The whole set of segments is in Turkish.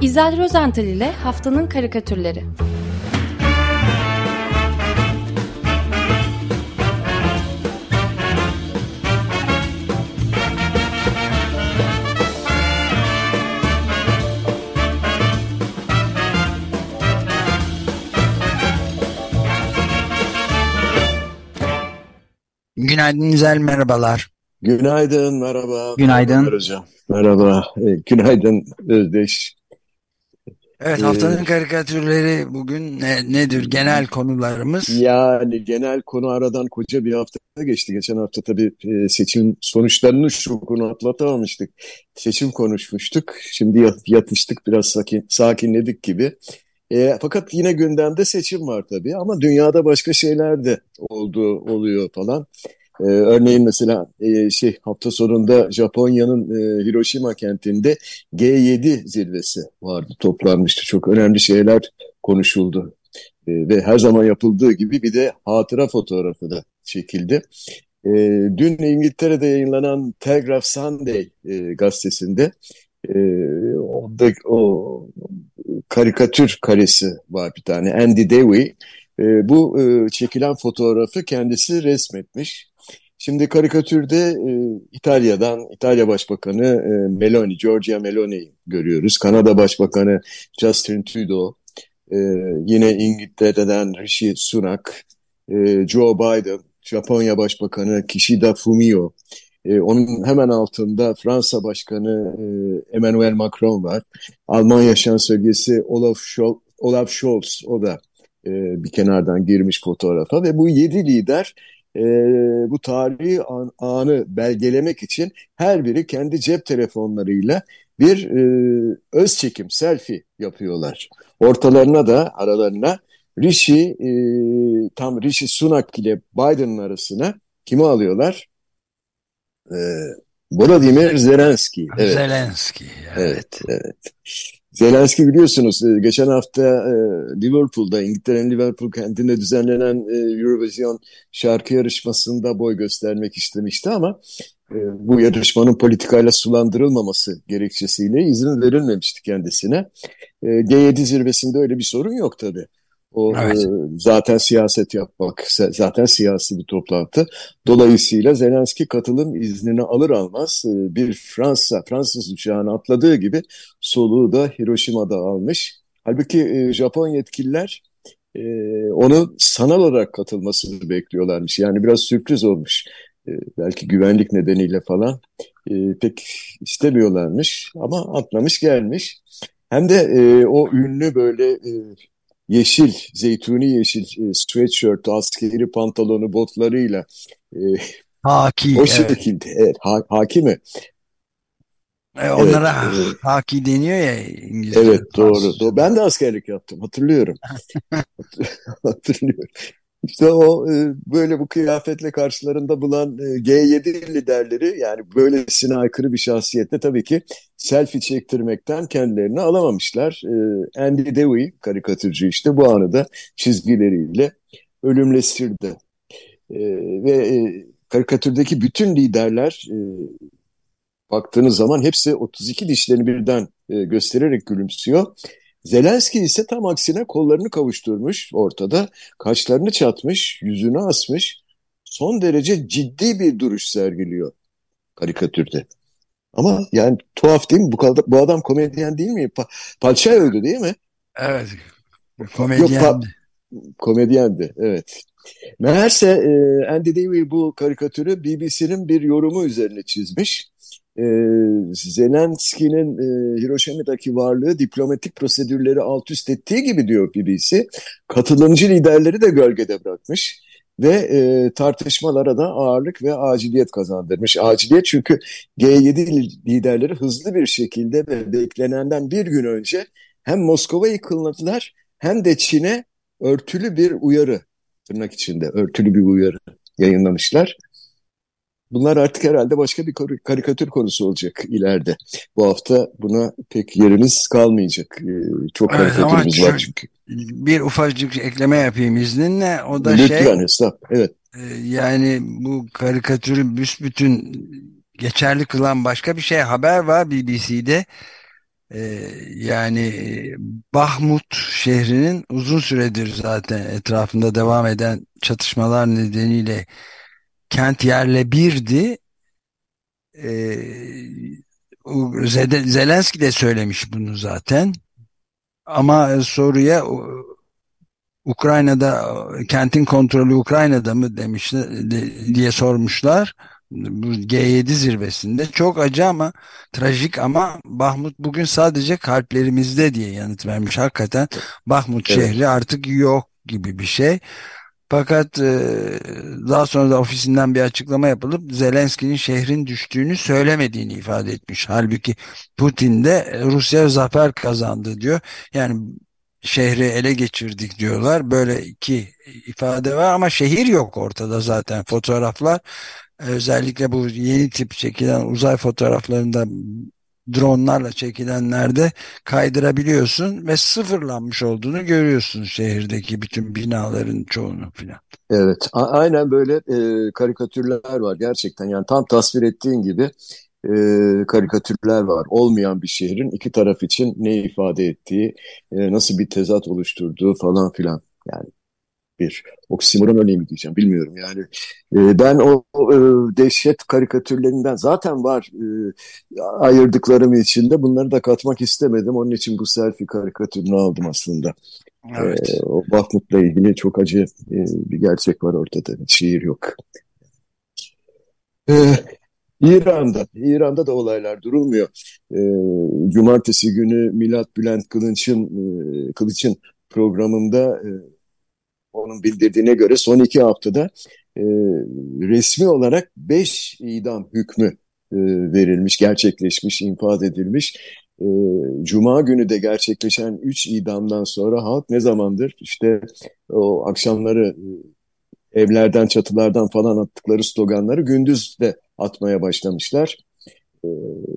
İzel Rozental ile Haftanın Karikatürleri Günaydın İzel, merhabalar. Günaydın, merhaba. Günaydın. Hocam. Merhaba. E, günaydın Özdeş. Evet, Ee, haftanın karikatürleri bugün ne- nedir? Genel konularımız. Yani genel konu aradan koca bir hafta geçti. Geçen hafta tabii e, seçim sonuçlarını şokunu atlatamamıştık. Seçim konuşmuştuk. Şimdi yat- yatıştık biraz sakin, sakinledik gibi. E, fakat yine gündemde seçim var tabii ama dünyada başka şeyler de oldu, oluyor falan. E, örneğin mesela e, şey hafta sonunda Japonya'nın e, Hiroşima kentinde G7 zirvesi vardı, toplanmıştı. Çok önemli şeyler konuşuldu. E, ve her zaman yapıldığı gibi bir de hatıra fotoğrafı da çekildi. E, dün İngiltere'de yayınlanan Telegraph Sunday e, gazetesinde e, orada o karikatür karesi var bir tane Andy Dewey. E, bu e, çekilen fotoğrafı kendisi resmetmiş. Şimdi karikatürde e, İtalya'dan İtalya Başbakanı e, Meloni, Giorgia Meloni'yi görüyoruz. Kanada Başbakanı Justin Trudeau, e, yine İngiltere'den Rishi Sunak, e, Joe Biden, Japonya Başbakanı Kishida Fumio, e, onun hemen altında Fransa Başkanı e, Emmanuel Macron var. Almanya Şansölyesi Olaf Scholz, Olaf Scholz o da e, bir kenardan girmiş fotoğrafa ve bu yedi lider e, bu tarihi an- anı belgelemek için her biri kendi cep telefonlarıyla bir e, öz çekim, selfie yapıyorlar. Ortalarına da aralarına Rishi, e, tam Rishi Sunak ile Biden'ın arasına kimi alıyorlar? E, Volodymyr Zelenski. Evet. Zelenski. Evet, evet. Zelenski biliyorsunuz e, geçen hafta e, Liverpool'da, İngiltere'nin Liverpool kentinde düzenlenen e, Eurovision şarkı yarışmasında boy göstermek istemişti ama bu yarışmanın politikayla sulandırılmaması gerekçesiyle izin verilmemişti kendisine. E, G7 zirvesinde öyle bir sorun yok tabii. O Evet. e, zaten siyaset yapmak, zaten siyasi bir toplantı. Dolayısıyla Zelenski katılım iznini alır almaz e, bir Fransa, Fransız uçağına atladığı gibi soluğu da Hiroşima'da almış. Halbuki e, Japon yetkililer e, onu sanal olarak katılmasını bekliyorlarmış. Yani biraz sürpriz olmuş. E, belki güvenlik nedeniyle falan e, pek istemiyorlarmış ama atlamış gelmiş. Hem de e, o ünlü böyle e, yeşil, zeytuni yeşil e, sweatshirt, askeri pantolonu, botlarıyla e, Haki. o Evet. şekilde, evet, ha, hakimi. E, onlara Evet, e, haki deniyor ya İngilizce. Evet doğru. Doğru. Ben de askerlik yaptım. Hatırlıyorum. Hatırlıyorum. İşte o e, böyle bu kıyafetle karşılarında bulan e, G7 liderleri yani böylesine aykırı bir şahsiyette tabii ki selfie çektirmekten kendilerini alamamışlar. E, Andy Dewey karikatürcü işte bu anı da çizgileriyle ölümleştirdi. E, ve karikatürdeki bütün liderler baktığınız zaman hepsi 32 dişlerini birden göstererek gülümsüyor. Zelenski ise tam aksine kollarını kavuşturmuş ortada, kaşlarını çatmış, yüzünü asmış, son derece ciddi bir duruş sergiliyor karikatürde. Ama yani tuhaf değil mi? Bu, bu adam komedyen değil mi? Pa Palçay öldü değil mi? Evet. Yok Komedyen. pa komedyendi, evet. Meğerse e, Andy Davey bu karikatürü BBC'nin bir yorumu üzerine çizmiş. E, Zelenski'nin e, Hiroşima'daki varlığı diplomatik prosedürleri alt üst ettiği gibi diyor BBC. Katılımcı liderleri de gölgede bırakmış ve e, tartışmalara da ağırlık ve aciliyet kazandırmış. Aciliyet çünkü G7 liderleri hızlı bir şekilde ve beklenenden bir gün önce hem Moskova'yı kınadılar hem de Çin'e örtülü bir uyarı tırnak içinde örtülü bir uyarı yayınlamışlar. Bunlar artık herhalde başka bir kar- karikatür konusu olacak ileride. Bu hafta buna pek yerimiz kalmayacak. Ee, çok Evet karikatürümüz var çünkü. bir ufacık ekleme yapayım izninle. O da şey Lütfen hesap. Evet. e, yani bu karikatürü büsbütün geçerli kılan başka bir şey haber var BBC'de. E, yani Bahmut şehrinin uzun süredir zaten etrafında devam eden çatışmalar nedeniyle kent yerle birdi. E, Zelenski de söylemiş bunu zaten. Ama soruya Ukrayna'da kentin kontrolü Ukrayna'da mı demişler diye sormuşlar. Bu G7 zirvesinde çok acı ama trajik ama Bahmut bugün sadece kalplerimizde diye yanıt vermiş. Hakikaten Bahmut evet. şehri artık yok gibi bir şey. Fakat e, daha sonra da ofisinden bir açıklama yapılıp Zelenski'nin şehrin düştüğünü söylemediğini ifade etmiş. Halbuki Putin de Rusya zafer kazandı diyor. Yani şehri ele geçirdik diyorlar. Böyle iki ifade var ama şehir yok ortada zaten fotoğraflar. Özellikle bu yeni tip çekilen uzay fotoğraflarında dronlarla çekilenlerde kaydırabiliyorsun ve sıfırlanmış olduğunu görüyorsun şehirdeki bütün binaların çoğunu filan. Evet, aynen böyle e, karikatürler var gerçekten yani tam tasvir ettiğin gibi e, karikatürler var. Olmayan bir şehrin iki taraf için ne ifade ettiği, e, nasıl bir tezat oluşturduğu falan filan. Yani bir oksimoron örneği diyeceğim bilmiyorum yani. E, ben o, o e, dehşet karikatürlerinden zaten var e, ayırdıklarım içinde bunları da katmak istemedim. Onun için bu selfie karikatürünü aldım aslında. Evet. E, o Bahmut'la ilgili çok acı e, bir gerçek var ortada. Şiir yok. E, İran'da, İran'da da olaylar durulmuyor. E, Cumartesi günü Milat Bülent Kılıç'ın e, Kılıç'ın programında e, onun bildirdiğine göre son iki haftada e, resmi olarak beş idam hükmü e, verilmiş, gerçekleşmiş, infaz edilmiş. E, Cuma günü de gerçekleşen üç idamdan sonra halk ne zamandır işte o akşamları e, evlerden, çatılardan falan attıkları sloganları gündüz de atmaya başlamışlar. E,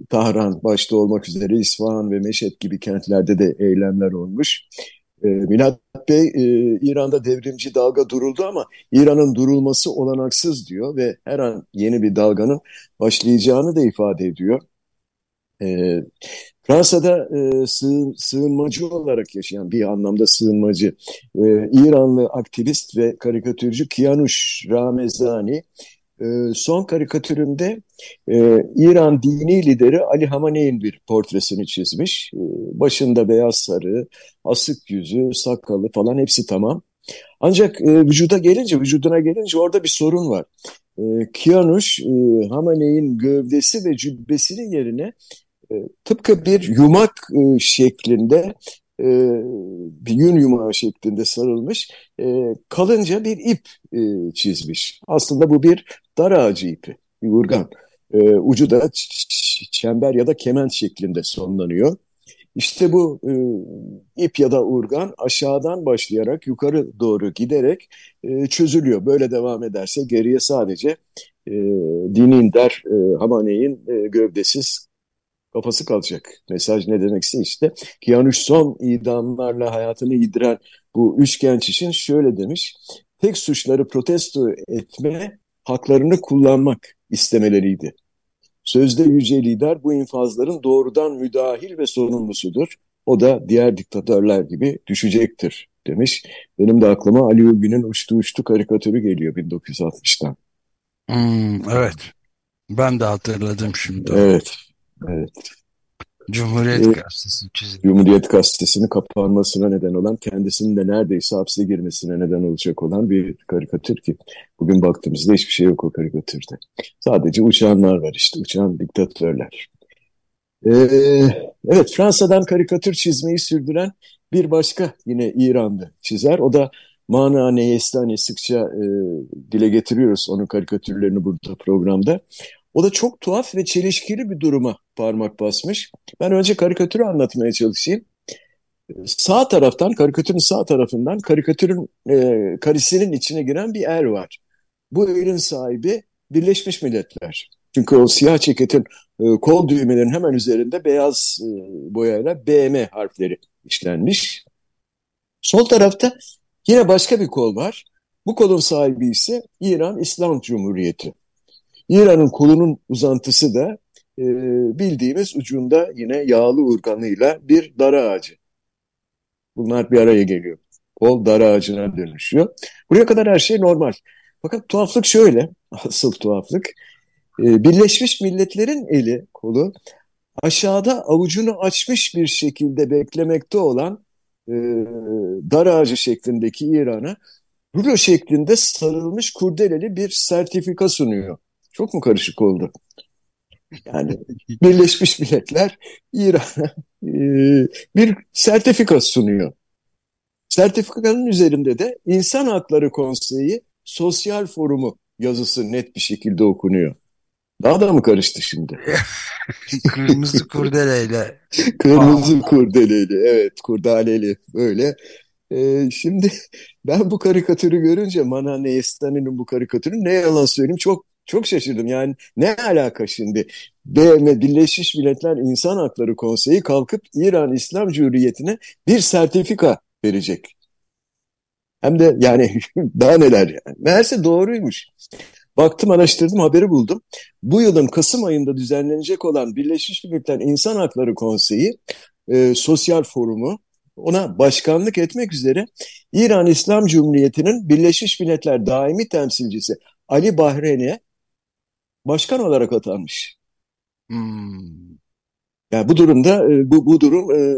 Tahran başta olmak üzere İsfahan ve Meşet gibi kentlerde de eylemler olmuş. E, Milat Bey e, İran'da devrimci dalga duruldu ama İran'ın durulması olanaksız diyor ve her an yeni bir dalganın başlayacağını da ifade ediyor. E, Fransa'da e, sığın, sığınmacı olarak yaşayan bir anlamda sığınmacı e, İranlı aktivist ve karikatürcü Kianush Ramezani e, son karikatüründe e, İran dini lideri Ali Hamaney'in bir portresini çizmiş. E, başında beyaz sarı, asık yüzü, sakalı falan hepsi tamam. Ancak e, vücuda gelince, vücuduna gelince orada bir sorun var. E, Kianush, e, Hamaney'in gövdesi ve cübbesinin yerine e, tıpkı bir yumak şeklinde e, bir yün yumağı şeklinde sarılmış e, kalınca bir ip e, çizmiş. Aslında bu bir dar ağacı ipi, bir urgan. E, ucu da çember ya da kemen şeklinde sonlanıyor. İşte bu e, ip ya da urgan aşağıdan başlayarak yukarı doğru giderek e, çözülüyor. Böyle devam ederse geriye sadece e, dinin der e, Hamane'in e, gövdesiz kafası kalacak. Mesaj ne demekse işte. Kianuş son idamlarla hayatını yediren bu üç genç için şöyle demiş. Tek suçları protesto etme, haklarını kullanmak istemeleriydi. Sözde yüce lider bu infazların doğrudan müdahil ve sorumlusudur. O da diğer diktatörler gibi düşecektir demiş. Benim de aklıma Ali Ulvi'nin Uçtu Uçtu karikatürü geliyor 1960'tan. Hmm, evet. Ben de hatırladım şimdi. Evet. Evet. Cumhuriyet ee, Gazetesi. Cumhuriyet Gazetesi'nin kapanmasına neden olan, kendisinin de neredeyse hapse girmesine neden olacak olan bir karikatür ki bugün baktığımızda hiçbir şey yok o karikatürde. Sadece uçanlar var işte, uçan diktatörler. Ee, evet, Fransa'dan karikatür çizmeyi sürdüren bir başka yine İran'da çizer. O da Mana Neyestani sıkça e, dile getiriyoruz onun karikatürlerini burada programda. O da çok tuhaf ve çelişkili bir duruma parmak basmış. Ben önce karikatürü anlatmaya çalışayım. Sağ taraftan, karikatürün sağ tarafından karikatürün e, karisinin içine giren bir er var. Bu erin sahibi Birleşmiş Milletler. Çünkü o siyah ceketin e, kol düğmelerinin hemen üzerinde beyaz e, boyayla BM harfleri işlenmiş. Sol tarafta yine başka bir kol var. Bu kolun sahibi ise İran İslam Cumhuriyeti. İran'ın kolunun uzantısı da e, bildiğimiz ucunda yine yağlı urganıyla bir dar ağacı. Bunlar bir araya geliyor. Kol dar ağacına dönüşüyor. Buraya kadar her şey normal. Fakat tuhaflık şöyle, asıl tuhaflık. E, Birleşmiş Milletler'in eli, kolu aşağıda avucunu açmış bir şekilde beklemekte olan e, dar ağacı şeklindeki İran'a rulo şeklinde sarılmış kurdeleli bir sertifika sunuyor. Çok mu karışık oldu? Yani Birleşmiş Milletler İran'a e, bir sertifika sunuyor. Sertifikanın üzerinde de İnsan Hakları Konseyi Sosyal Forumu yazısı net bir şekilde okunuyor. Daha da mı karıştı şimdi? Kırmızı kurdeleyle. Kırmızı kurdeleyle, evet kurdaleli böyle. Ee, şimdi ben bu karikatürü görünce Mana Neyestani'nin bu karikatürü ne yalan söyleyeyim çok çok şaşırdım. Yani ne alaka şimdi? BM Birleşmiş Milletler İnsan Hakları Konseyi kalkıp İran İslam Cumhuriyeti'ne bir sertifika verecek. Hem de yani daha neler yani. Meğerse doğruymuş. Baktım araştırdım haberi buldum. Bu yılın Kasım ayında düzenlenecek olan Birleşmiş Milletler İnsan Hakları Konseyi e, Sosyal Forumu ona başkanlık etmek üzere İran İslam Cumhuriyeti'nin Birleşmiş Milletler daimi temsilcisi Ali Bahreyn'e başkan olarak atanmış. Hmm. Yani bu durumda e, bu, bu durum e,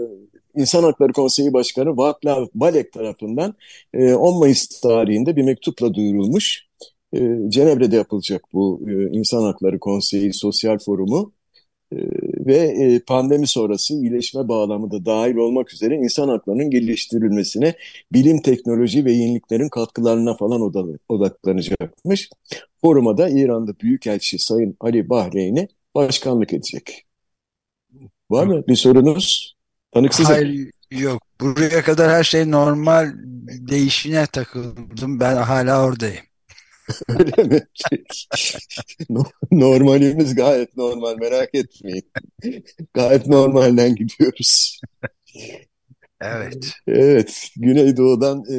İnsan Hakları Konseyi Başkanı Václav Balek tarafından 10 Mayıs tarihinde bir mektupla duyurulmuş. Cenevre'de yapılacak bu İnsan Hakları Konseyi Sosyal Forumu ve pandemi sonrası iyileşme bağlamı da dahil olmak üzere insan haklarının geliştirilmesine, bilim, teknoloji ve yeniliklerin katkılarına falan odaklanacakmış. Foruma da İran'da Büyükelçi Sayın Ali Bahreyn'i başkanlık edecek. Var mı bir sorunuz? Tanıksızım. Hayır yok. Buraya kadar her şey normal değişine takıldım. Ben hala oradayım. Öyle mi? Normalimiz gayet normal merak etmeyin. Gayet normalden gidiyoruz. Evet. Evet. Güneydoğu'dan e,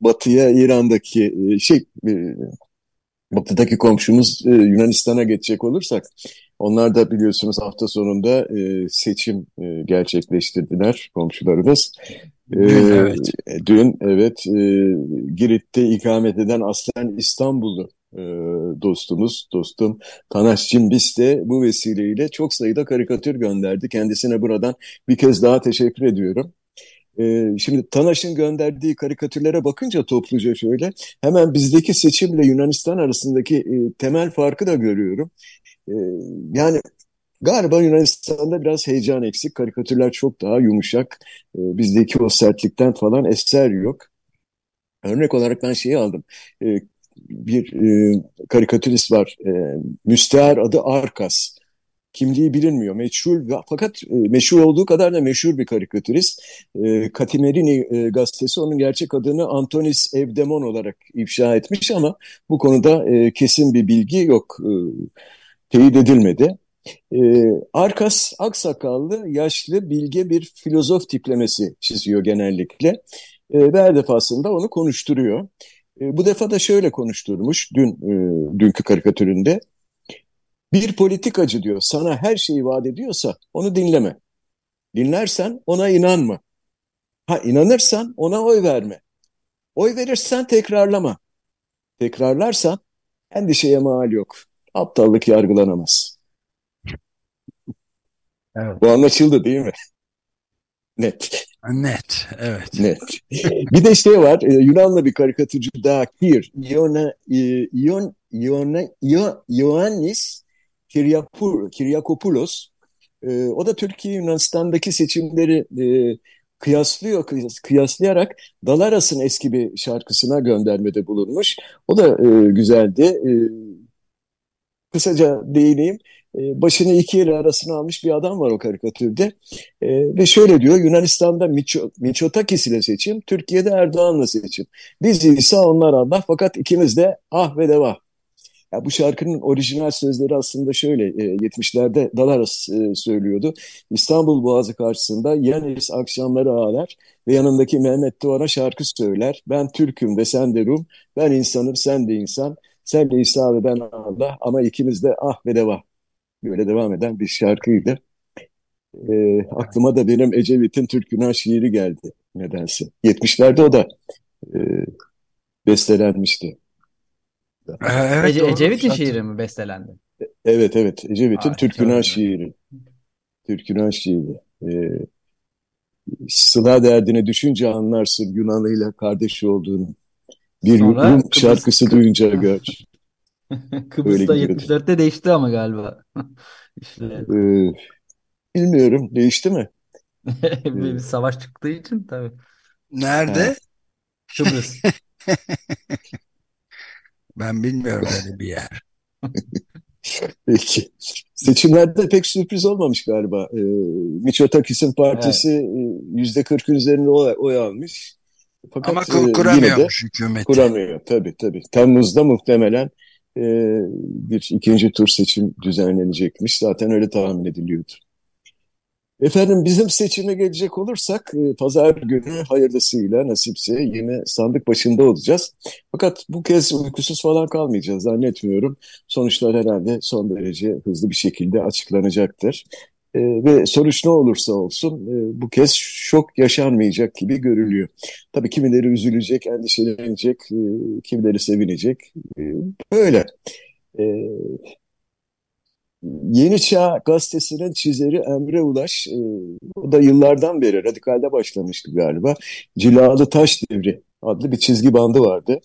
batıya İran'daki e, şey e, batıdaki komşumuz e, Yunanistan'a geçecek olursak onlar da biliyorsunuz hafta sonunda e, seçim e, gerçekleştirdiler komşularımız. Dün ee, evet. Dün evet e, Girit'te ikamet eden aslen İstanbullu e, dostumuz, dostum Tanaş Cimbis de bu vesileyle çok sayıda karikatür gönderdi. Kendisine buradan bir kez daha teşekkür ediyorum. E, şimdi Tanaş'ın gönderdiği karikatürlere bakınca topluca şöyle hemen bizdeki seçimle Yunanistan arasındaki e, temel farkı da görüyorum. E, yani Galiba Yunanistan'da biraz heyecan eksik. Karikatürler çok daha yumuşak. E, bizdeki o sertlikten falan eser yok. Örnek olarak ben şeyi aldım. E, bir e, karikatürist var. E, adı Arkas. Kimliği bilinmiyor. Meşhur fakat e, meşhur olduğu kadar da meşhur bir karikatürist. Katimerini e, gazetesi onun gerçek adını Antonis Evdemon olarak ifşa etmiş ama bu konuda e, kesin bir bilgi yok. Teyit edilmedi. E, Arkas aksakallı, yaşlı, bilge bir filozof tiplemesi çiziyor genellikle. E, ve her defasında onu konuşturuyor. E, bu defa da şöyle konuşturmuş dün e, dünkü karikatüründe. Bir politikacı diyor sana her şeyi vaat ediyorsa onu dinleme. Dinlersen ona inanma. Ha inanırsan ona oy verme. Oy verirsen tekrarlama. Tekrarlarsan endişeye mal yok. Aptallık yargılanamaz. Evet. Bu anlaşıldı değil mi? Net. Net, evet. Net. bir de şey var, e, Yunanlı bir karikatürcü daha Kir, Iona, Ion, Iona, Ioannis Kiryakopoulos. E, o da Türkiye Yunanistan'daki seçimleri e, kıyaslıyor, kıyaslayarak Dalaras'ın eski bir şarkısına göndermede bulunmuş. O da güzeldi. kısaca değineyim. E, başını iki yeri arasına almış bir adam var o karikatürde. E, ve şöyle diyor Yunanistan'da Miço, Miçotakis ile seçim, Türkiye'de Erdoğan'la seçim. Biz ise onlar Allah fakat ikimiz de ah ve deva. Ya bu şarkının orijinal sözleri aslında şöyle e, 70'lerde Dalaras e, söylüyordu. İstanbul Boğazı karşısında Yanis akşamları ağlar ve yanındaki Mehmet Doğan'a şarkı söyler. Ben Türk'üm ve sen de Rum, ben insanım sen de insan, sen de İsa ve ben Allah ama ikimiz de ah ve deva Böyle devam eden bir şarkıydı. E, aklıma da benim Ecevit'in Türk Günah şiiri geldi nedense. 70'lerde o da e, bestelenmişti. Evet, Ece, Ecevit'in şiiri mi bestelendi? Evet evet Ecevit'in Türk Günah şiiri. Türk Günah şiiri. Ee, Sıla derdine düşünce anlarsın Yunanlı'yla kardeş olduğunu. Bir Sonra Rum Kıbrıs... şarkısı duyunca gör. Kıbrıs'ta 74'te değişti ama galiba. işte. Ee, bilmiyorum. Değişti mi? bir ee, savaş çıktığı için tabii. Nerede? Ha. Kıbrıs. ben bilmiyorum öyle bir yer. Peki. Seçimlerde pek sürpriz olmamış galiba. Ee, Miçotakis'in partisi evet. E, yüzde kırkın üzerinde oy, oy almış. Fakat Ama kur, kuramıyormuş hükümeti. Kuramıyor tabii tabii. Temmuz'da muhtemelen e, bir ikinci tur seçim düzenlenecekmiş. Zaten öyle tahmin ediliyordu. Efendim bizim seçime gelecek olursak e, pazar günü hayırlısıyla nasipse yine sandık başında olacağız. Fakat bu kez uykusuz falan kalmayacağız zannetmiyorum. Sonuçlar herhalde son derece hızlı bir şekilde açıklanacaktır. E, ve sonuç ne olursa olsun e, bu kez şok yaşanmayacak gibi görülüyor. Tabii kimileri üzülecek, endişelenecek, e, kimileri sevinecek. E, böyle. E, Yeni Çağ gazetesinin çizeri Emre Ulaş, e, o da yıllardan beri radikalde başlamıştı galiba. Cilalı Taş Devri adlı bir çizgi bandı vardı.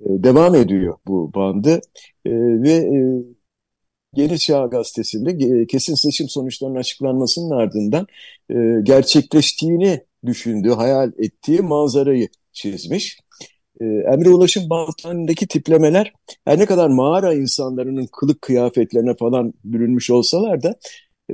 E, devam ediyor bu bandı e, ve e, Yeni Çağ gazetesinde e, kesin seçim sonuçlarının açıklanmasının ardından e, gerçekleştiğini düşündüğü, hayal ettiği manzarayı çizmiş e, Emre Ulaş'ın Baltan'daki tiplemeler her ne kadar mağara insanlarının kılık kıyafetlerine falan bürünmüş olsalar da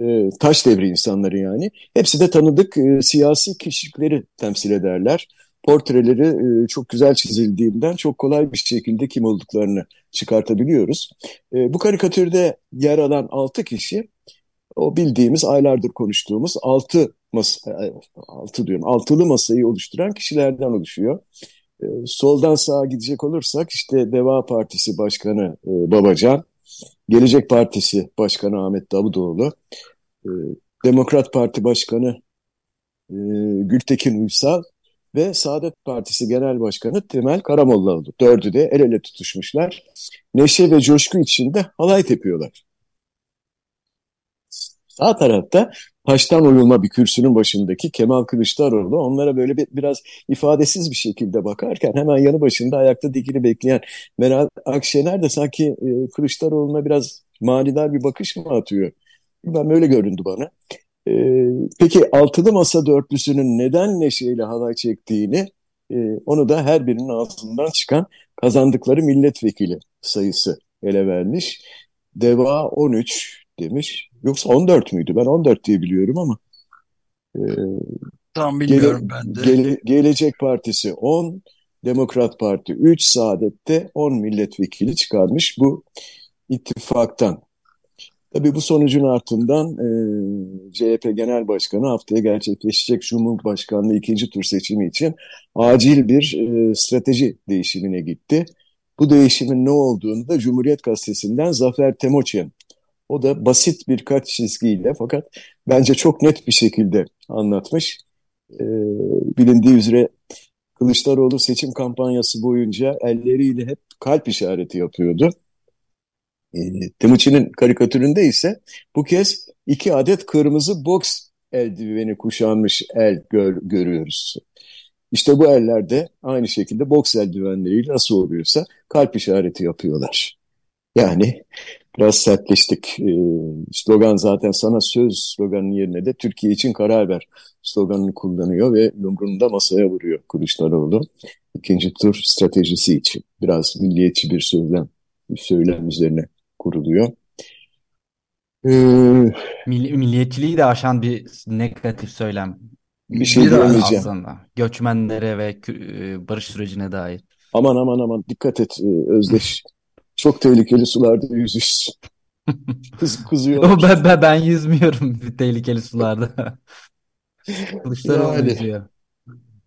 e, taş devri insanları yani hepsi de tanıdık e, siyasi kişilikleri temsil ederler. Portreleri e, çok güzel çizildiğinden çok kolay bir şekilde kim olduklarını çıkartabiliyoruz. E, bu karikatürde yer alan altı kişi o bildiğimiz aylardır konuştuğumuz altı masa, e, altı diyorum altılı masayı oluşturan kişilerden oluşuyor. Ee, soldan sağa gidecek olursak işte Deva Partisi Başkanı e, Babacan, Gelecek Partisi Başkanı Ahmet Davutoğlu, e, Demokrat Parti Başkanı e, Gültekin Uysal ve Saadet Partisi Genel Başkanı Temel Karamollaoğlu. Dördü de el ele tutuşmuşlar. Neşe ve coşku içinde halay tepiyorlar. Sağ tarafta taştan oyulma bir kürsünün başındaki Kemal Kılıçdaroğlu onlara böyle bir, biraz ifadesiz bir şekilde bakarken hemen yanı başında ayakta dikili bekleyen Meral Akşener de sanki e, Kılıçdaroğlu'na biraz manidar bir bakış mı atıyor? Ben böyle göründü bana. E, peki altılı masa dörtlüsünün neden neşeyle halay çektiğini e, onu da her birinin ağzından çıkan kazandıkları milletvekili sayısı ele vermiş. Deva 13 demiş. Yoksa 14 müydü? Ben 14 diye biliyorum ama. E, Tam bilmiyorum gele, ben de. Gele, Gelecek Partisi 10, Demokrat Parti 3, Saadet'te 10 milletvekili çıkarmış bu ittifaktan. Tabii bu sonucun ardından e, CHP Genel Başkanı haftaya gerçekleşecek Cumhurbaşkanlığı ikinci tur seçimi için acil bir e, strateji değişimine gitti. Bu değişimin ne olduğunu da Cumhuriyet Gazetesi'nden Zafer Temoçyan o da basit birkaç çizgiyle fakat bence çok net bir şekilde anlatmış. Ee, bilindiği üzere Kılıçdaroğlu seçim kampanyası boyunca elleriyle hep kalp işareti yapıyordu. E, Timuçin'in karikatüründe ise bu kez iki adet kırmızı boks eldiveni kuşanmış el gör, görüyoruz. İşte bu ellerde aynı şekilde boks eldivenleriyle nasıl oluyorsa kalp işareti yapıyorlar. Yani biraz sertleştik. E, slogan zaten sana söz sloganın yerine de Türkiye için karar ver sloganını kullanıyor ve yumruğunu da masaya vuruyor Kılıçdaroğlu. İkinci tur stratejisi için biraz milliyetçi bir söylem, bir söylem üzerine kuruluyor. Ee, Mill milliyetçiliği de aşan bir negatif söylem. Bir şey diyemeyeceğim. Aslında. Göçmenlere ve e, barış sürecine dair. Aman aman aman dikkat et e, Özdeş. Çok tehlikeli sularda yüzüş. Kız, kızıyor. ben, ben, ben yüzmüyorum tehlikeli sularda. Kılıçdaroğlu yani, yüzüyor.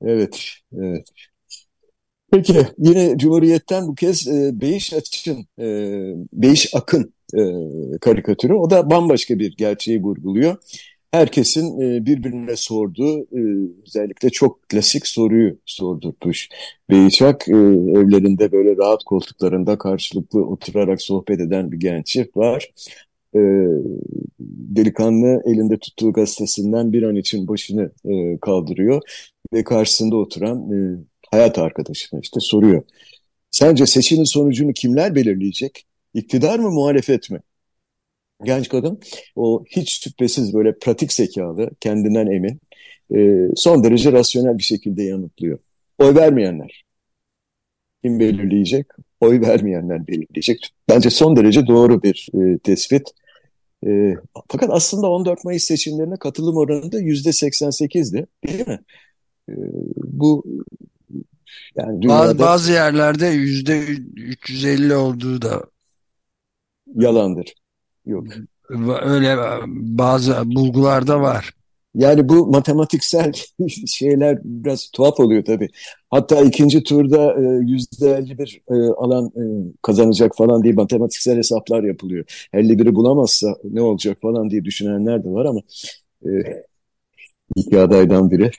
Evet, evet. Peki yine Cumhuriyet'ten bu kez e, Beyiş Açın, e, Beyiş Akın e, karikatürü. O da bambaşka bir gerçeği vurguluyor. Herkesin e, birbirine sorduğu e, özellikle çok klasik soruyu sordurmuş. Beyçak e, evlerinde böyle rahat koltuklarında karşılıklı oturarak sohbet eden bir genç çift var. E, delikanlı elinde tuttuğu gazetesinden bir an için başını e, kaldırıyor ve karşısında oturan e, hayat arkadaşına işte soruyor. Sence seçimin sonucunu kimler belirleyecek? İktidar mı, muhalefet mi? Genç kadın o hiç şüphesiz böyle pratik zekalı, kendinden emin, e, son derece rasyonel bir şekilde yanıtlıyor. Oy vermeyenler. Kim belirleyecek? Oy vermeyenler belirleyecek. Bence son derece doğru bir e, tespit. E, fakat aslında 14 Mayıs seçimlerine katılım oranı da %88'di değil mi? E, bu yani dünyada... bazı, bazı yerlerde %350 olduğu da yalandır. Yok. Öyle bazı bulgularda var. Yani bu matematiksel şeyler biraz tuhaf oluyor tabii. Hatta ikinci turda e, yüzde 51 e, alan e, kazanacak falan diye matematiksel hesaplar yapılıyor. 51'i bulamazsa ne olacak falan diye düşünenler de var ama iki adaydan biri.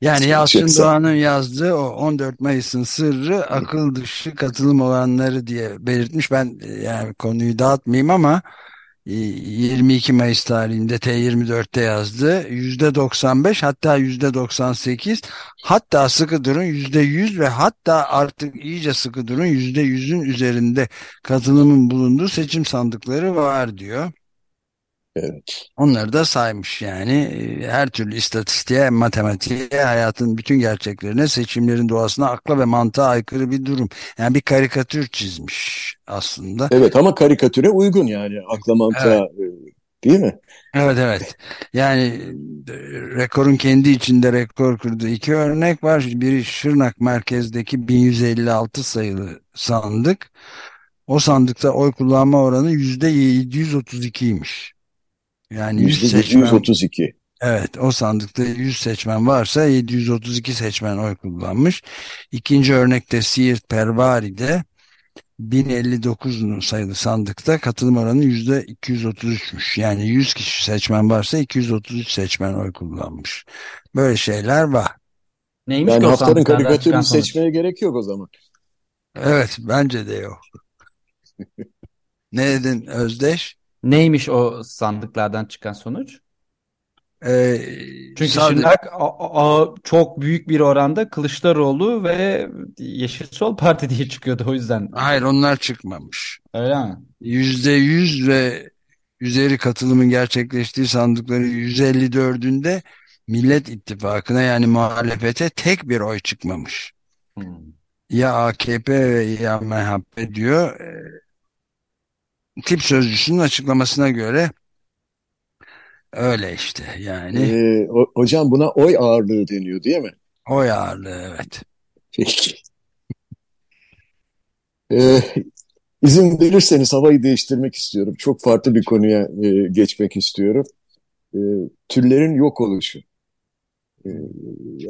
Yani Yalçın Doğan'ın yazdığı o 14 Mayıs'ın sırrı akıl dışı katılım olanları diye belirtmiş. Ben yani konuyu dağıtmayayım ama 22 Mayıs tarihinde T24'te yazdı. %95 hatta %98 hatta sıkı durun %100 ve hatta artık iyice sıkı durun %100'ün üzerinde katılımın bulunduğu seçim sandıkları var diyor. Evet. Onları da saymış yani her türlü istatistiğe, matematiğe, hayatın bütün gerçeklerine, seçimlerin doğasına, akla ve mantığa aykırı bir durum. Yani bir karikatür çizmiş aslında. Evet ama karikatüre uygun yani akla mantığa evet. değil mi? Evet evet. Yani rekorun kendi içinde rekor kurduğu iki örnek var. Biri Şırnak merkezdeki 1156 sayılı sandık. O sandıkta oy kullanma oranı %732'ymiş. Yani 100 seçmen, 132. Evet o sandıkta 100 seçmen varsa 732 seçmen oy kullanmış. İkinci örnekte Siirt Pervari'de 1059 sayılı sandıkta katılım oranı %233'müş. Yani 100 kişi seçmen varsa 233 seçmen oy kullanmış. Böyle şeyler var. Neymiş yani haftanın karikatürünü seçmeye gerek yok o zaman. Evet bence de yok. ne dedin Özdeş? Neymiş o sandıklardan çıkan sonuç? Ee, Çünkü sadece... Şırnak a, a, çok büyük bir oranda Kılıçdaroğlu ve Yeşil Sol Parti diye çıkıyordu o yüzden. Hayır onlar çıkmamış. Öyle mi? Yüzde yüz ve üzeri katılımın gerçekleştiği sandıkları 154'ünde Millet İttifakı'na yani muhalefete tek bir oy çıkmamış. Hmm. Ya AKP ya MHP diyor tip sözcüsünün açıklamasına göre öyle işte yani. Ee, hocam buna oy ağırlığı deniyor değil mi? Oy ağırlığı evet. Peki. Ee, izin verirseniz havayı değiştirmek istiyorum. Çok farklı bir konuya e, geçmek istiyorum. E, türlerin yok oluşu. E,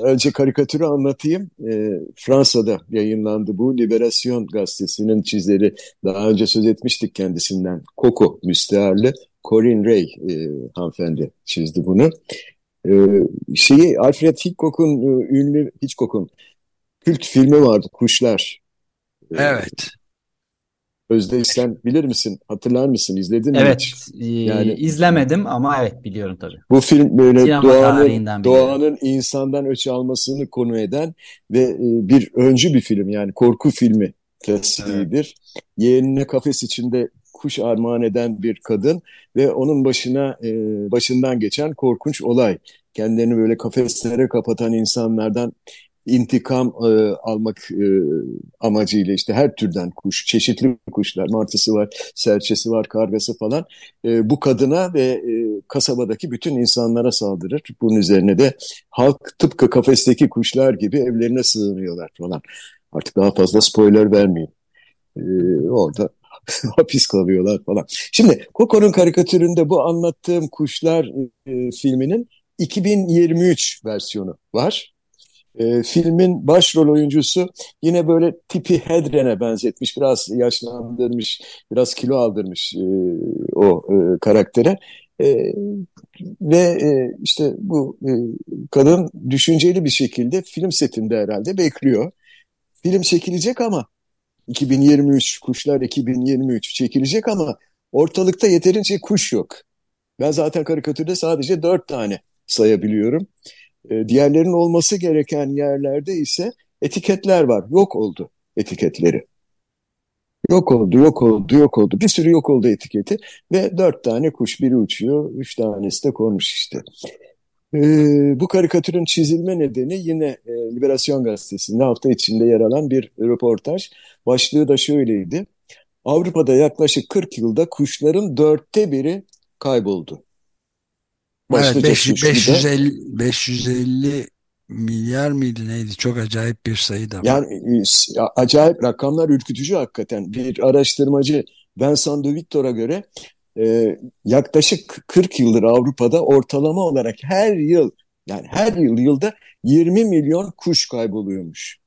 önce karikatürü anlatayım. E, Fransa'da yayınlandı bu. Liberasyon gazetesinin çizeri. Daha önce söz etmiştik kendisinden. Coco müstearlı. Corinne Ray e, hanımefendi çizdi bunu. E, şeyi Alfred Hitchcock'un e, ünlü Hitchcock'un kült filmi vardı Kuşlar. Evet. Özdeş sen bilir misin? Hatırlar mısın? İzledin mi Evet. hiç? E, yani izlemedim ama evet biliyorum tabii. Bu film böyle Sinema doğanın, doğanın insandan öç almasını konu eden ve e, bir öncü bir film yani korku filmi klasiğidir. Evet. Yeğenine kafes içinde kuş armağan eden bir kadın ve onun başına e, başından geçen korkunç olay. Kendilerini böyle kafeslere kapatan insanlardan intikam e, almak e, amacıyla işte her türden kuş, çeşitli kuşlar, martısı var, serçesi var, kargası falan e, bu kadına ve e, kasabadaki bütün insanlara saldırır. Bunun üzerine de halk tıpkı kafesteki kuşlar gibi evlerine sığınıyorlar falan. Artık daha fazla spoiler vermeyeyim. E, orada hapis kalıyorlar falan. Şimdi Coco'nun karikatüründe bu anlattığım kuşlar e, filminin 2023 versiyonu var. E, filmin başrol oyuncusu yine böyle tipi Hedren'e benzetmiş, biraz yaşlandırmış, biraz kilo aldırmış e, o e, karaktere. E, ve e, işte bu e, kadın düşünceli bir şekilde film setinde herhalde bekliyor. Film çekilecek ama 2023, Kuşlar 2023 çekilecek ama ortalıkta yeterince kuş yok. Ben zaten karikatürde sadece dört tane sayabiliyorum. E, diğerlerinin olması gereken yerlerde ise etiketler var. Yok oldu etiketleri. Yok oldu, yok oldu, yok oldu. Bir sürü yok oldu etiketi ve dört tane kuş biri uçuyor, üç tanesi de konmuş işte. Ee, bu karikatürün çizilme nedeni yine e, Liberasyon Gazetesi'nde hafta içinde yer alan bir röportaj. Başlığı da şöyleydi. Avrupa'da yaklaşık 40 yılda kuşların dörtte biri kayboldu. Evet, 500, 550, 550 milyar mıydı neydi? Çok acayip bir sayı da var. Yani e, acayip rakamlar ürkütücü hakikaten. Bir araştırmacı Vincent de Victor'a göre e, yaklaşık 40 yıldır Avrupa'da ortalama olarak her yıl yani her yıl yılda 20 milyon kuş kayboluyormuş.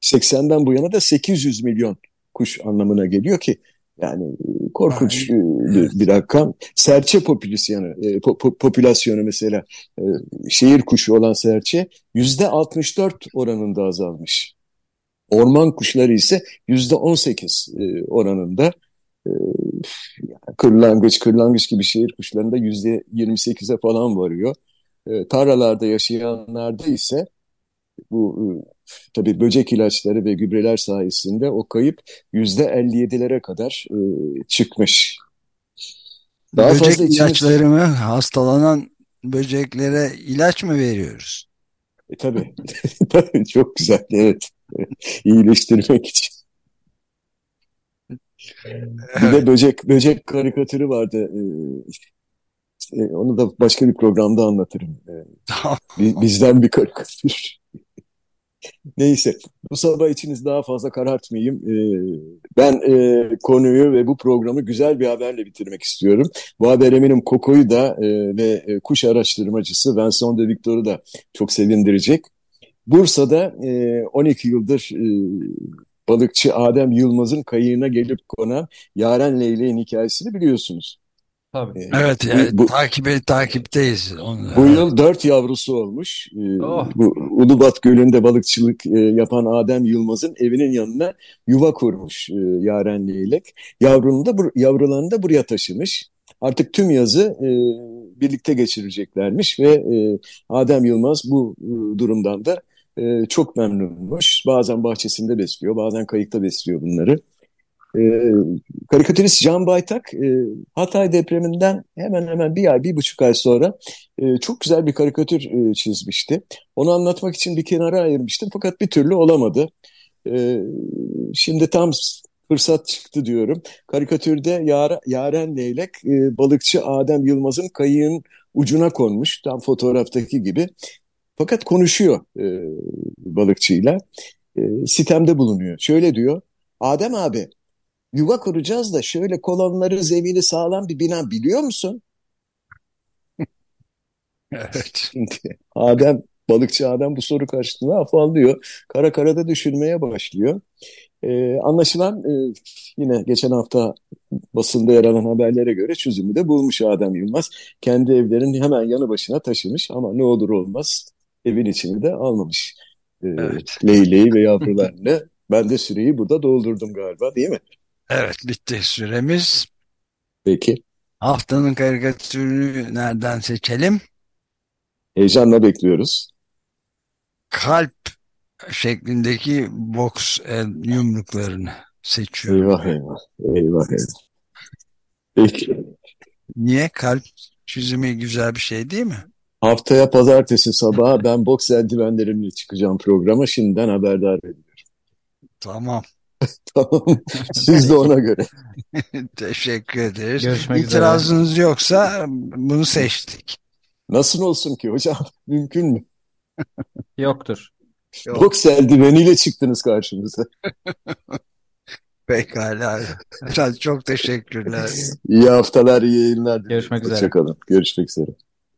80'den bu yana da 800 milyon kuş anlamına geliyor ki yani e, korkunç Ay, bir, bir rakam. Serçe popülasyonu, e, po, popülasyonu mesela e, şehir kuşu olan serçe yüzde 64 oranında azalmış. Orman kuşları ise yüzde 18 e, oranında. E, kırlangıç, kırlangıç gibi şehir kuşlarında yüzde 28'e falan varıyor. E, tarlalarda yaşayanlarda ise bu e, tabii böcek ilaçları ve gübreler sayesinde o kayıp yüzde 57'lere kadar e, çıkmış. Daha böcek fazla ilaçları mı? Hastalanan böceklere ilaç mı veriyoruz? E, tabii. tabii çok güzel. Evet. İyileştirmek için. Bir de böcek böcek karikatürü vardı. Ee, onu da başka bir programda anlatırım. Ee, bizden bir karikatür. Neyse bu sabah içiniz daha fazla karartmayayım. Ee, ben e, konuyu ve bu programı güzel bir haberle bitirmek istiyorum. Bu haber eminim Koko'yu da e, ve e, kuş araştırmacısı Vincent de Victor'u da çok sevindirecek. Bursa'da 12 yıldır balıkçı Adem Yılmaz'ın kayığına gelip konan Yaren Leylek'in hikayesini biliyorsunuz. Tabii. Ee, evet, evet bu, takibe, takipteyiz. Onu. Bu yıl dört yavrusu olmuş. Ee, oh. Bu Ulubat Gölü'nde balıkçılık e, yapan Adem Yılmaz'ın evinin yanına yuva kurmuş e, Yaren Leylek. Yavrunu da, yavrularını da buraya taşımış. Artık tüm yazı e, birlikte geçireceklermiş ve e, Adem Yılmaz bu e, durumdan da e, çok memnunmuş. Bazen bahçesinde besliyor, bazen kayıkta besliyor bunları. E, karikatürist Can Baytak e, Hatay depreminden hemen hemen bir ay, bir buçuk ay sonra e, çok güzel bir karikatür e, çizmişti. Onu anlatmak için bir kenara ayırmıştım fakat bir türlü olamadı. E, şimdi tam fırsat çıktı diyorum. Karikatürde Yar Yaren Leylek e, balıkçı Adem Yılmaz'ın kayığın ucuna konmuş tam fotoğraftaki gibi. Fakat konuşuyor e, balıkçıyla. E, sitemde bulunuyor. Şöyle diyor. Adem abi yuva kuracağız da şöyle kolonları zemini sağlam bir bina biliyor musun? evet. Adem, balıkçı Adem bu soru karşısında afallıyor. Kara karada düşünmeye başlıyor. Ee, anlaşılan e, yine geçen hafta basında yer alan haberlere göre çözümü de bulmuş Adem Yılmaz. Kendi evlerinin hemen yanı başına taşımış ama ne olur olmaz evin içini de almamış. Ee, evet. Leyleği ve yavrularını. ben de süreyi burada doldurdum galiba değil mi? Evet bitti süremiz. Peki. Haftanın karikatürünü nereden seçelim? Heyecanla bekliyoruz. Kalp şeklindeki boks el yumruklarını seçiyorum. Eyvah eyvah. Eyvah eyvah. Peki. Niye? Kalp çizimi güzel bir şey değil mi? Haftaya pazartesi sabahı ben boks eldivenlerimle çıkacağım programa. Şimdiden haberdar ediyorum. Tamam. tamam. Siz de ona göre. Teşekkür ederiz. Görüşmek İtirazınız üzere. yoksa bunu seçtik. Nasıl olsun ki hocam? Mümkün mü? Yoktur. Yok. Boks eldiveniyle çıktınız karşımıza. Pekala. Çok teşekkürler. İyi haftalar, iyi yayınlar. Görüşmek üzere. Hoşçakalın. Görüşmek üzere.